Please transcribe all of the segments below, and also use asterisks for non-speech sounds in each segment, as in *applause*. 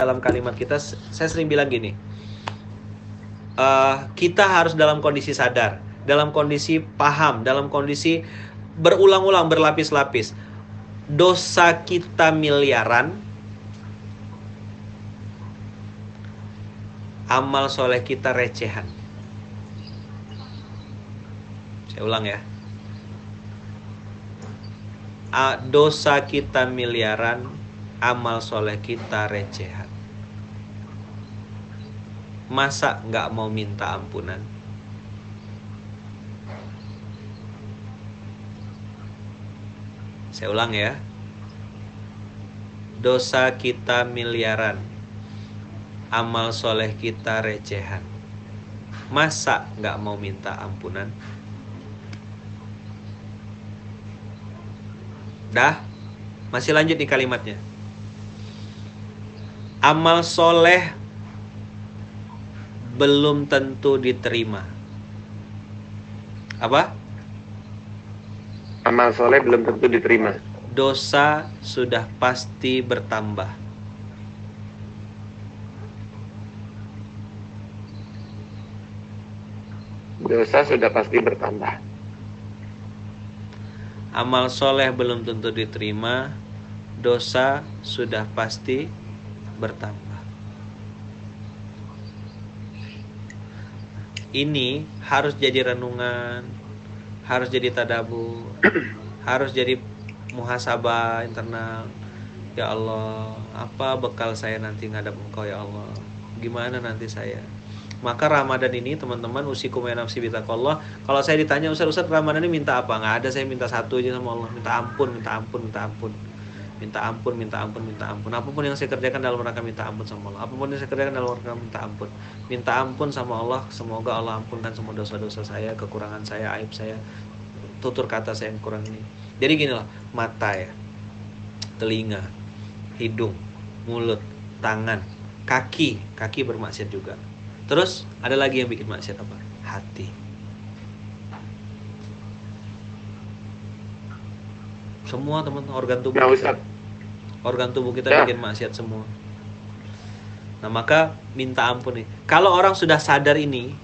dalam kalimat kita saya sering bilang gini uh, kita harus dalam kondisi sadar dalam kondisi paham dalam kondisi berulang-ulang berlapis-lapis. Dosa kita miliaran amal soleh kita recehan. Saya ulang ya. Dosa kita miliaran amal soleh kita recehan Masa nggak mau minta ampunan? Saya ulang ya. Dosa kita miliaran. Amal soleh kita recehan. Masa nggak mau minta ampunan? Dah? Masih lanjut nih kalimatnya. Amal soleh belum tentu diterima. Apa? Amal soleh belum tentu diterima. Dosa sudah pasti bertambah. Dosa sudah pasti bertambah. Amal soleh belum tentu diterima. Dosa sudah pasti bertambah. Ini harus jadi renungan, harus jadi tadabu, *clears throat* harus jadi muhasabah internal. Ya Allah, apa bekal saya nanti ngadap Engkau ya Allah? Gimana nanti saya? Maka Ramadan ini teman-teman usikum ya nafsi Allah. Kalau saya ditanya Ustaz Ustaz Ramadan ini minta apa? Nggak ada saya minta satu aja sama Allah, minta ampun, minta ampun, minta ampun minta ampun, minta ampun, minta ampun. Apa pun yang saya kerjakan dalam rangka minta ampun sama Allah. Apa pun yang saya kerjakan dalam rangka minta ampun. Minta ampun sama Allah, semoga Allah ampunkan semua dosa-dosa saya, kekurangan saya, aib saya, tutur kata saya yang kurang ini. Jadi gini lah, mata ya, telinga, hidung, mulut, tangan, kaki, kaki bermaksiat juga. Terus ada lagi yang bikin maksiat apa? Hati. Semua teman organ tubuh nah, kita. Organ tubuh kita ya. bikin maksiat semua. Nah, maka minta ampun nih. Kalau orang sudah sadar ini,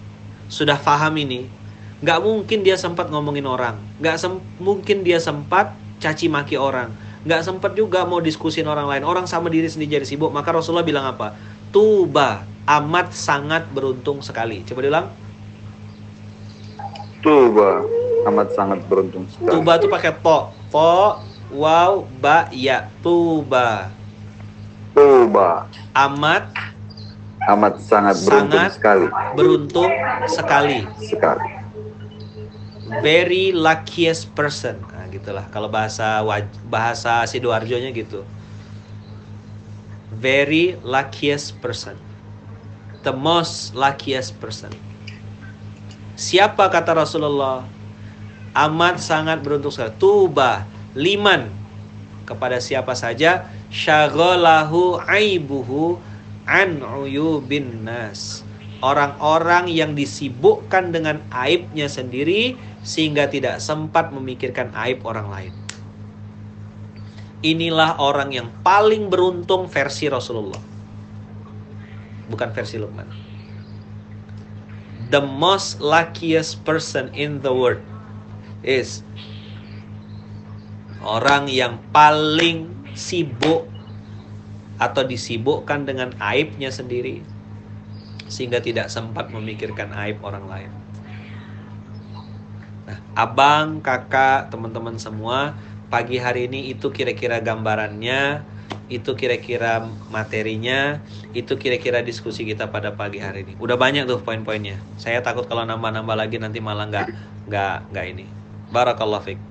sudah paham ini, nggak mungkin dia sempat ngomongin orang, nggak mungkin dia sempat caci maki orang, nggak sempat juga mau diskusin orang lain. Orang sama diri sendiri jadi sibuk. Maka Rasulullah bilang apa? Tuba amat sangat beruntung sekali. Coba diulang. Tuba amat sangat beruntung sekali. Tuba tuh pakai to po wow ba ya. Tuba. Tuba. Amat amat sangat beruntung sangat sekali. beruntung sekali. Sekali. Very luckiest person. Nah gitulah. Kalau bahasa bahasa sidoarjo nya gitu. Very luckiest person. The most luckiest person. Siapa kata Rasulullah amat sangat beruntung sekali. Tuba liman kepada siapa saja syaghalahu aibuhu an uyubin nas. Orang-orang yang disibukkan dengan aibnya sendiri sehingga tidak sempat memikirkan aib orang lain. Inilah orang yang paling beruntung versi Rasulullah. Bukan versi Luqman. The most luckiest person in the world is orang yang paling sibuk atau disibukkan dengan aibnya sendiri sehingga tidak sempat memikirkan aib orang lain. Nah, abang, kakak, teman-teman semua, pagi hari ini itu kira-kira gambarannya, itu kira-kira materinya, itu kira-kira diskusi kita pada pagi hari ini. Udah banyak tuh poin-poinnya. Saya takut kalau nambah-nambah lagi nanti malah nggak nggak nggak ini. Barakallahu fiik.